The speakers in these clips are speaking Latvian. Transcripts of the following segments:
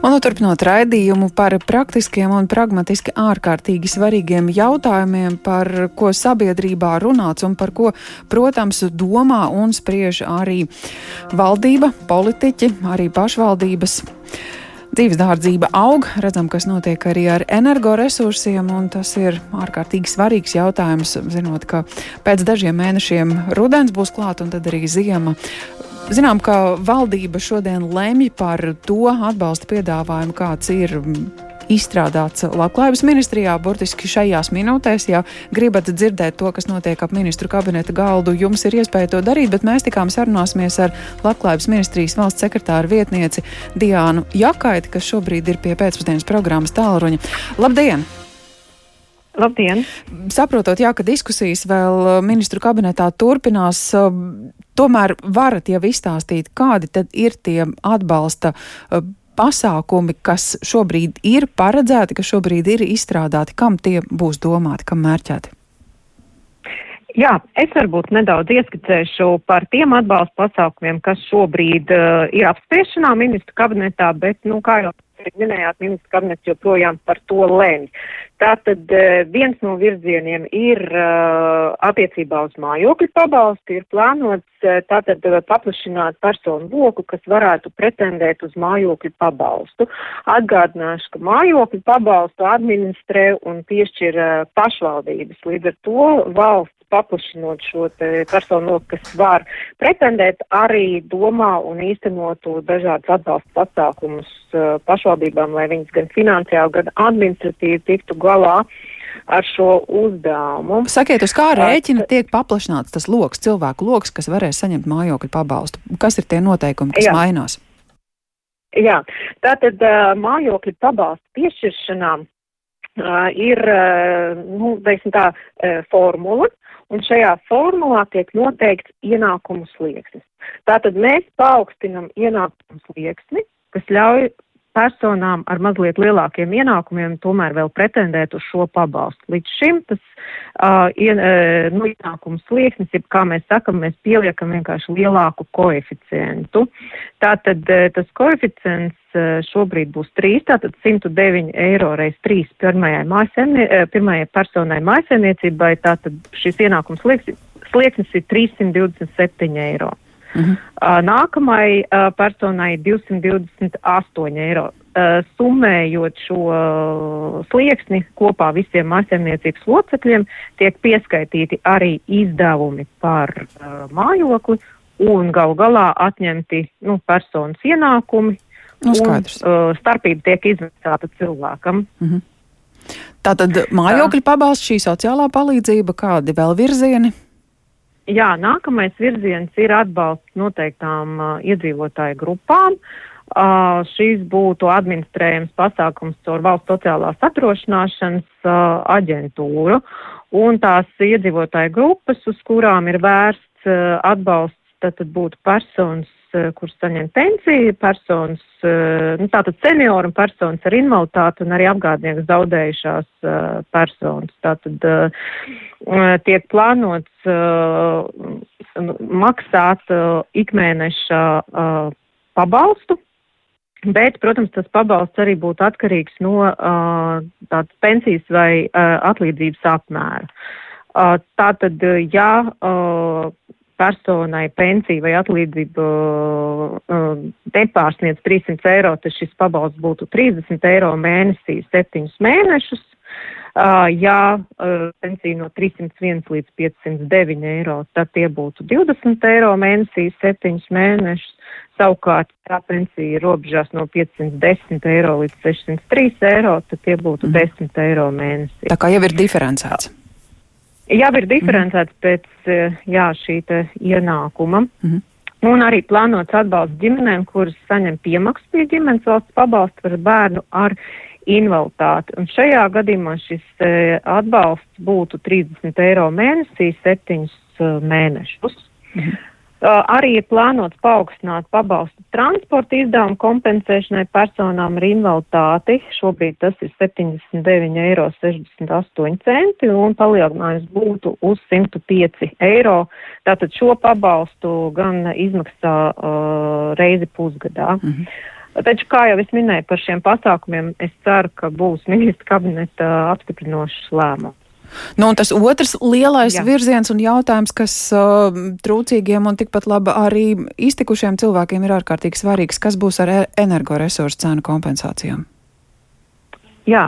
Un turpinot raidījumu par praktiskiem un pragmatiski ārkārtīgi svarīgiem jautājumiem, par ko sabiedrībā runāts un par ko, protams, domā un spriež arī valdība, politiķi, arī pašvaldības. Dzīves dārdzība aug, redzam, kas notiek arī ar energoresursiem, un tas ir ārkārtīgi svarīgs jautājums, zinot, ka pēc dažiem mēnešiem rudens būs klāt un tad arī ziema. Zinām, ka valdība šodien lemj par to atbalsta piedāvājumu, kāds ir izstrādāts Labklājības ministrijā. Burtiski šajās minūtēs, ja gribat dzirdēt to, kas notiek ap ministru kabineta galdu, jums ir iespēja to darīt, bet mēs tikām sarunāsimies ar Labklājības ministrijas valsts sekretāru vietnieci Diānu Jakaiti, kas šobrīd ir pie pēcpusdienas programmas tālruņa. Labdien! Labdien! Saprotot, jā, ka diskusijas vēl ministru kabinetā turpinās, tomēr varat jau izstāstīt, kādi tad ir tie atbalsta uh, pasākumi, kas šobrīd ir paredzēti, kas šobrīd ir izstrādāti, kam tie būs domāti, kam mērķēti? Jā, es varbūt nedaudz ieskicēšu par tiem atbalsta pasākumiem, kas šobrīd uh, ir apspriešanā ministru kabinetā, bet, nu, kā jau minējāt, ministra kabinets joprojām par to lēmj. Tātad eh, viens no virzieniem ir uh, attiecībā uz mājokļu pabalstu, ir plānots uh, tātad paplašināt personu loku, kas varētu pretendēt uz mājokļu pabalstu. Atgādināšu, ka mājokļu pabalstu administrē un piešķir pašvaldības. Līdz ar to valsts paplašinot šo personu kas var pretendēt, arī domā un īstenotu dažādas atbalsta pasākumus pašvaldībām, lai viņas gan finansiāli, gan administratīvi tiktu galā ar šo uzdevumu. Sakiet, uz kā rēķina tiek paplašināts tas loks, cilvēku loks, kas varēs saņemt mājokļu pabalstu? Kas ir tie noteikumi, kas Jā. mainās? Jā, tātad uh, mājokļu pabalstu piešķiršanā uh, ir, uh, nu, teiksim tā, uh, formula, un šajā formulā tiek noteikts ienākumu slieksnis. Tātad mēs paaugstinam ienākumu slieksni, kas ļauj personām ar mazliet lielākiem ienākumiem tomēr vēl pretendēt uz šo pabalstu. Līdz šim tas uh, ien, uh, nu, ienākums slieksnis, ja kā mēs sakam, mēs pieliekam vienkārši lielāku koeficientu. Tātad uh, tas koeficients uh, šobrīd būs 3, tātad 109 eiro reiz 3 pirmajai, mājasēmnie, uh, pirmajai personai mājasēmniecībai, tātad šis ienākums slieksnis, slieksnis ir 327 eiro. -huh. uh, nākamai uh, personai 228 eiro. Uh, summējot šo slieksni kopā visiem mājsaimniecības locekļiem, tiek pieskaitīti arī izdevumi par mājokli un gal galā atņemti nu, personas ienākumi. Nu, un, uh, starpība tiek izmaksāta cilvēkam. Uh -huh. Tātad mājokļa pabalsts, šī sociālā palīdzība, kādi vēl virzieni? Jā, nākamais virziens ir atbalsts noteiktām uh, iedzīvotāju grupām. Uh, šīs būtu administrējams pasākums caur valsts sociālās atrošināšanas uh, aģentūru. Un tās iedzīvotāju grupas, uz kurām ir vērsts uh, atbalsts, tad, būtu personas kurš saņem pensiju, personas, eh, nu, tātad senioru un personas ar invaliditāti un arī apgādnieku zaudējušās uh, personas. Tātad tiek plānots maksāt ikmēneša pabalstu. Bet, protams, tas pabalsts arī būtu atkarīgs no uh, tādas pensijas vai uh, atlīdzības apmēra. Uh, tātad, ja uh, personai pensija vai atlīdzība uh, nepārsniedz 300 eiro, tad šis pabalsts būtu 30 eiro mēnesī septiņus mēnešus. Uh, ja uh, pensija no 301 līdz 509 eiro, tad tie būtu 20 eiro mēnesī septiņus mēnešus. Savukārt, ja pensija robežās no 510 eiro līdz 603 eiro, tad tie būtu 10 mhm. eiro mēnesī. Tā kā jau ir diferencēts. Jau ir diferencēts mm. pēc eh, jā, šī ienākuma. Mm. Un arī plānots atbalsts ģimenēm, kuras saņem piemaksu pie ģimenes valsts pabalstu par bērnu ar invaliditāti. Un šajā gadījumā šis e, atbalsts būtu 30 eiro mēnesī, 7 e, mēnešus. Mm. Uh, arī ir plānots paaugstināt pabalstu transporta izdevumu kompensēšanai personām ar invaliditāti. Šobrīd tas ir 79,68 eiro un palielinājums būtu uz 105 eiro. Tātad šo pabalstu gan izmaksā uh, reizi pusgadā. -hmm. Taču, kā jau es minēju par šiem pasākumiem, es ceru, ka būs ministra kabineta apstiprinošs lēmums. Nu, un tas otrs lielais Jā. virziens un jautājums, kas uh, trūcīgiem un tikpat labi arī iztikušiem cilvēkiem ir ārkārtīgi svarīgs, kas būs ar e energoresursu cenu kompensācijām? Jā,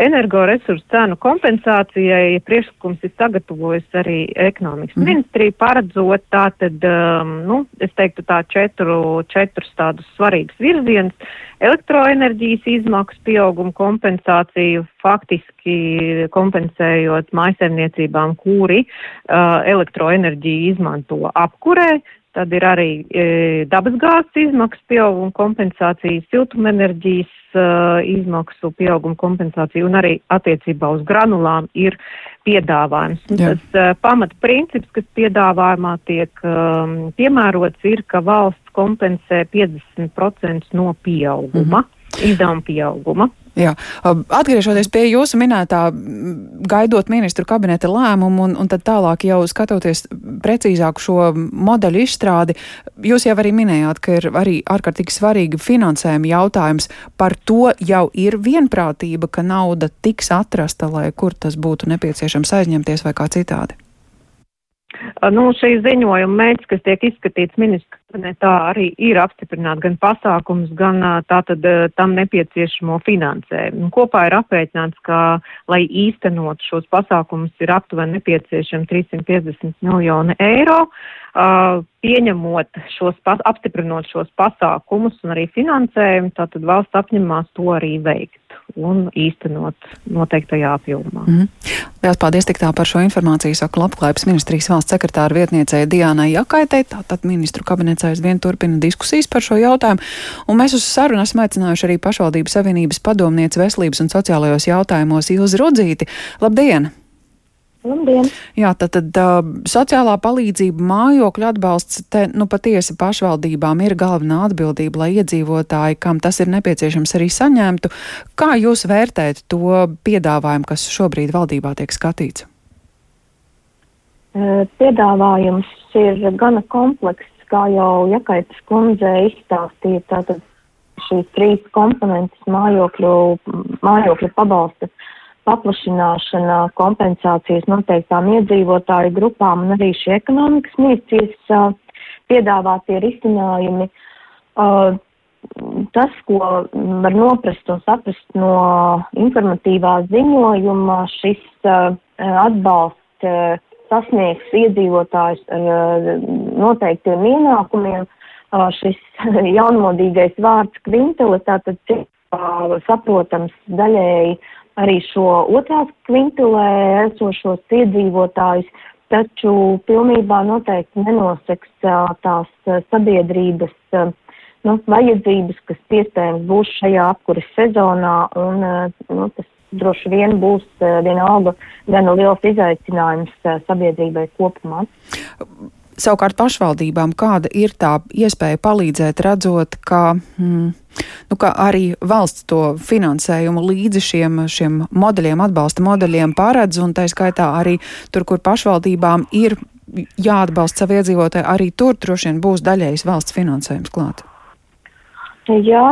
energoresursu cenu kompensācijai priekšlikums ir sagatavojis arī ekonomikas mm. ministrija, paredzot tātad, um, nu, es teiktu tā četru, četrus tādus svarīgus virzienus - elektroenerģijas izmaksu pieaugumu kompensāciju, faktiski kompensējot maisaimniecībām, kuri uh, elektroenerģiju izmanto apkurē, Tad ir arī e, dabasgāzes izmaksu pieauguma kompensācija, siltumenerģijas e, izmaksu pieauguma kompensācija un arī attiecībā uz granulām ir piedāvājums. Tas e, pamatprincips, kas piedāvājumā tiek um, piemērots, ir, ka valsts kompensē 50% no pieauguma, mm -hmm. izdevuma pieauguma. Jā. Atgriežoties pie jūsu minētā, gaidot ministru kabineta lēmumu un, un tad tālāk jau skatoties precīzāk šo modeļu izstrādi, jūs jau arī minējāt, ka ir arī ārkārtīgi svarīgi finansējuma jautājums. Par to jau ir vienprātība, ka nauda tiks atrasta, lai kur tas būtu nepieciešams aizņemties vai kā citādi. Nu, šī ziņojuma mērķis, kas tiek izskatīts ministra kabinetā, arī ir apstiprināt gan pasākums, gan tātad tam nepieciešamo finansējumu. Kopā ir aprēķināts, ka, lai īstenot šos pasākumus, ir aptuveni nepieciešami 350 miljoni eiro. Uh, pieņemot šos, apstiprinot šos pasākumus un arī finansējumu, tātad valsts apņemās to arī veikt un īstenot noteiktajā apjomā. Mm -hmm. Lielas paldies tik tā par šo informāciju, saka Labklājības ministrijas valsts sekretāra vietniecei Diānai Jakaitei. Tātad ministru kabinets aizvien turpina diskusijas par šo jautājumu, un mēs uz sarunu esam aicinājuši arī pašvaldības savienības padomnieci veselības un sociālajos jautājumos Ilzi Rudzīti. Labdien! Labdien! Jā, tad, tad uh, sociālā palīdzība, mājokļu atbalsts, te nu patiesi pašvaldībām ir galvenā atbildība, lai iedzīvotāji, kam tas ir nepieciešams, arī saņemtu. Kā jūs vērtējat to piedāvājumu, kas šobrīd valdībā tiek skatīts? Piedāvājums ir gana komplekss, kā jau Jakaitas kundze izstāstīja. Tātad šīs trīs komponentes mājokļu, mājokļu pabalsta paplašināšana, kompensācijas noteiktām iedzīvotāju grupām un arī šie ekonomikas ministrijas uh, piedāvātie risinājumi. Uh, tas, ko var noprast un saprast no informatīvā ziņojuma, šis uh, atbalsts uh, sasniegs iedzīvotājus ar uh, noteiktiem ienākumiem. Uh, šis jaunmodīgais vārds kvintele, tātad uh, saprotams daļēji arī šo otrās kvintulē esošos iedzīvotājus, taču pilnībā noteikti nenoseks tās sabiedrības nu, vajadzības, kas iespējams būs šajā apkuras sezonā, un nu, tas droši vien būs vienalga gan liels izaicinājums sabiedrībai kopumā. Savukārt pašvaldībām kāda ir tā iespēja palīdzēt, redzot, ka, mm, nu, ka arī valsts to finansējumu līdzi šiem, šiem modeļiem, atbalsta modeļiem paredz, un tā skaitā arī tur, kur pašvaldībām ir jāatbalsta savi iedzīvotāji, arī tur droši vien būs daļējs valsts finansējums klāt. Jā,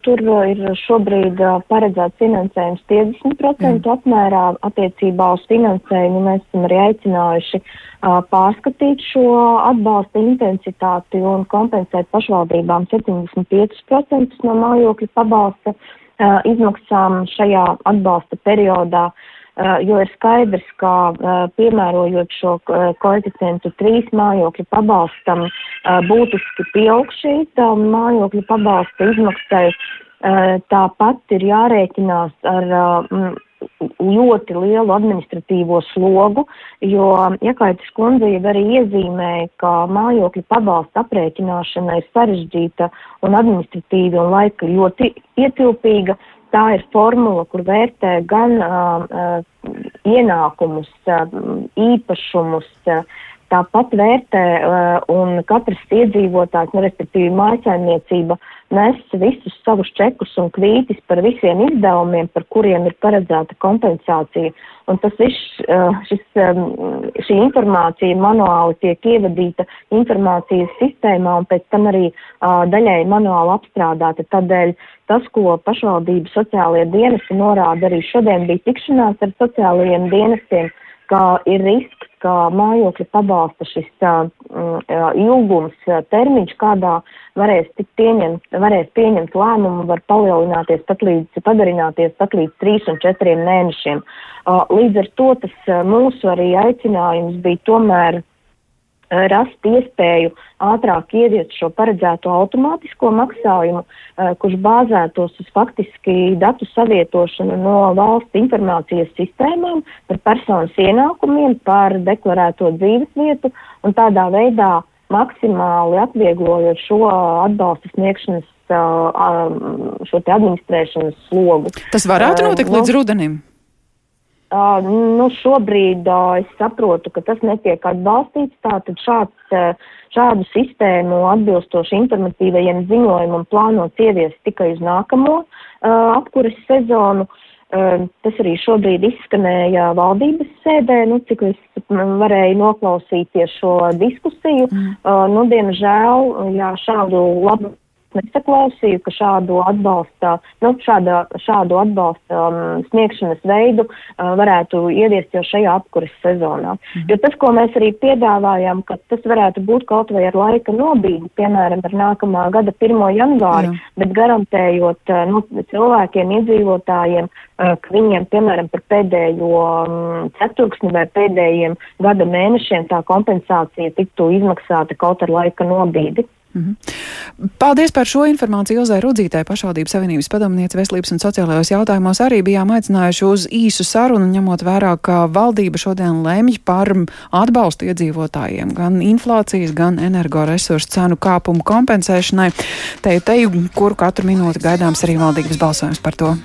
tur ir šobrīd paredzēts finansējums 50% mm. apmērā attiecībā uz finansējumu. Mēs esam arī aicinājuši pārskatīt šo atbalsta intensitāti un kompensēt pašvaldībām 75% no mājokļu pabalsta izmaksām šajā atbalsta periodā. Uh, jo ir skaidrs, ka eh, piemērojot šo eh, koeficientu trīs mājokļu pabalstam, būtiski pieaug šī mājokļu pabalsta izmaksai. Tāpat ir jārēķinās ar ļoti lielu administratīvo slogu, jo Iekaitis kundze jau arī iezīmēja, ka mājokļu pabalsta aprēķināšana ir sarežģīta un administratīvi un laika ļoti ietilpīga, tā ir formula, kur vērtē gan uh, uh, ienākumus, uh, īpašumus, uh, tāpat vērtē uh, un katrs iedzīvotājs, nu, respektīvi mājsaimniecība, nes visus savus čekus un kvītis par visiem izdevumiem, par kuriem ir paredzēta kompensācija. Un tas viss, šis, šī informācija manuāli tiek ievadīta informācijas sistēmā un pēc tam arī daļai manuāli apstrādāta. Tādēļ tas, ko pašvaldības sociālajie dienesti norāda, arī šodien bija tikšanās ar sociālajiem dienestiem, ka ir risks, ka mājokļa pabalsta šis uh, ilgums, uh, termiņš, kādā varēs pieņemt, varēs pieņemt lēmumu, var palielināties pat līdz, padarināties pat līdz 3 un 4 mēnešiem. Uh, līdz ar to tas mūsu arī aicinājums bija tomēr Eh, rast iespēju ātrāk ieviest šo paredzēto automātisko maksājumu, eh, kurš bāzētos uz faktiski datu savietošanu no valsts informācijas sistēmām par personas ienākumiem, par deklarēto dzīves vietu un tādā veidā maksimāli atvieglojot šo atbalsta sniegšanas, eh, šo te administrēšanas slogu. Tas varētu notikt līdz rudenim. Uh, nu, šobrīd uh, es saprotu, ka tas netiek atbalstīts. Tātad šāds, uh, šādu sistēmu atbilstoši informatīvajiem ziņojumam plānots ieviest tikai uz nākamo apkuras sezonu. Tas arī šobrīd izskanēja valdības sēdē, nu, cik es varēju noklausīties šo diskusiju. Mm. Nu, diemžēl, jā, šādu labu nesaklausīju, ka šādu atbalsta, nu, šāda, šādu atbalsta um, sniegšanas veidu uh, varētu ieviest jau šajā apkuras sezonā. Mm. Jo tas, ko mēs arī piedāvājam, ka tas varētu būt kaut vai ar laika nobīdi, piemēram, ar nākamā gada 1. janvāri, Jā. bet garantējot uh, nu, cilvēkiem, iedzīvotājiem, uh, ka viņiem, piemēram, par pēdējo um, ceturksni vai pēdējiem gada mēnešiem tā kompensācija tiktu izmaksāta kaut ar laika nobīdi. Mm -hmm. Paldies par šo informāciju Ilzai Rudzītē, pašvaldības savienības padomniece veselības un sociālajos jautājumos arī bijām aicinājuši uz īsu sarunu, ņemot vērā, ka valdība šodien lemj par atbalstu iedzīvotājiem, gan inflācijas, gan energoresursu cenu kāpumu kompensēšanai. Te, te, kuru katru minūti gaidāms arī valdības balsojums par to.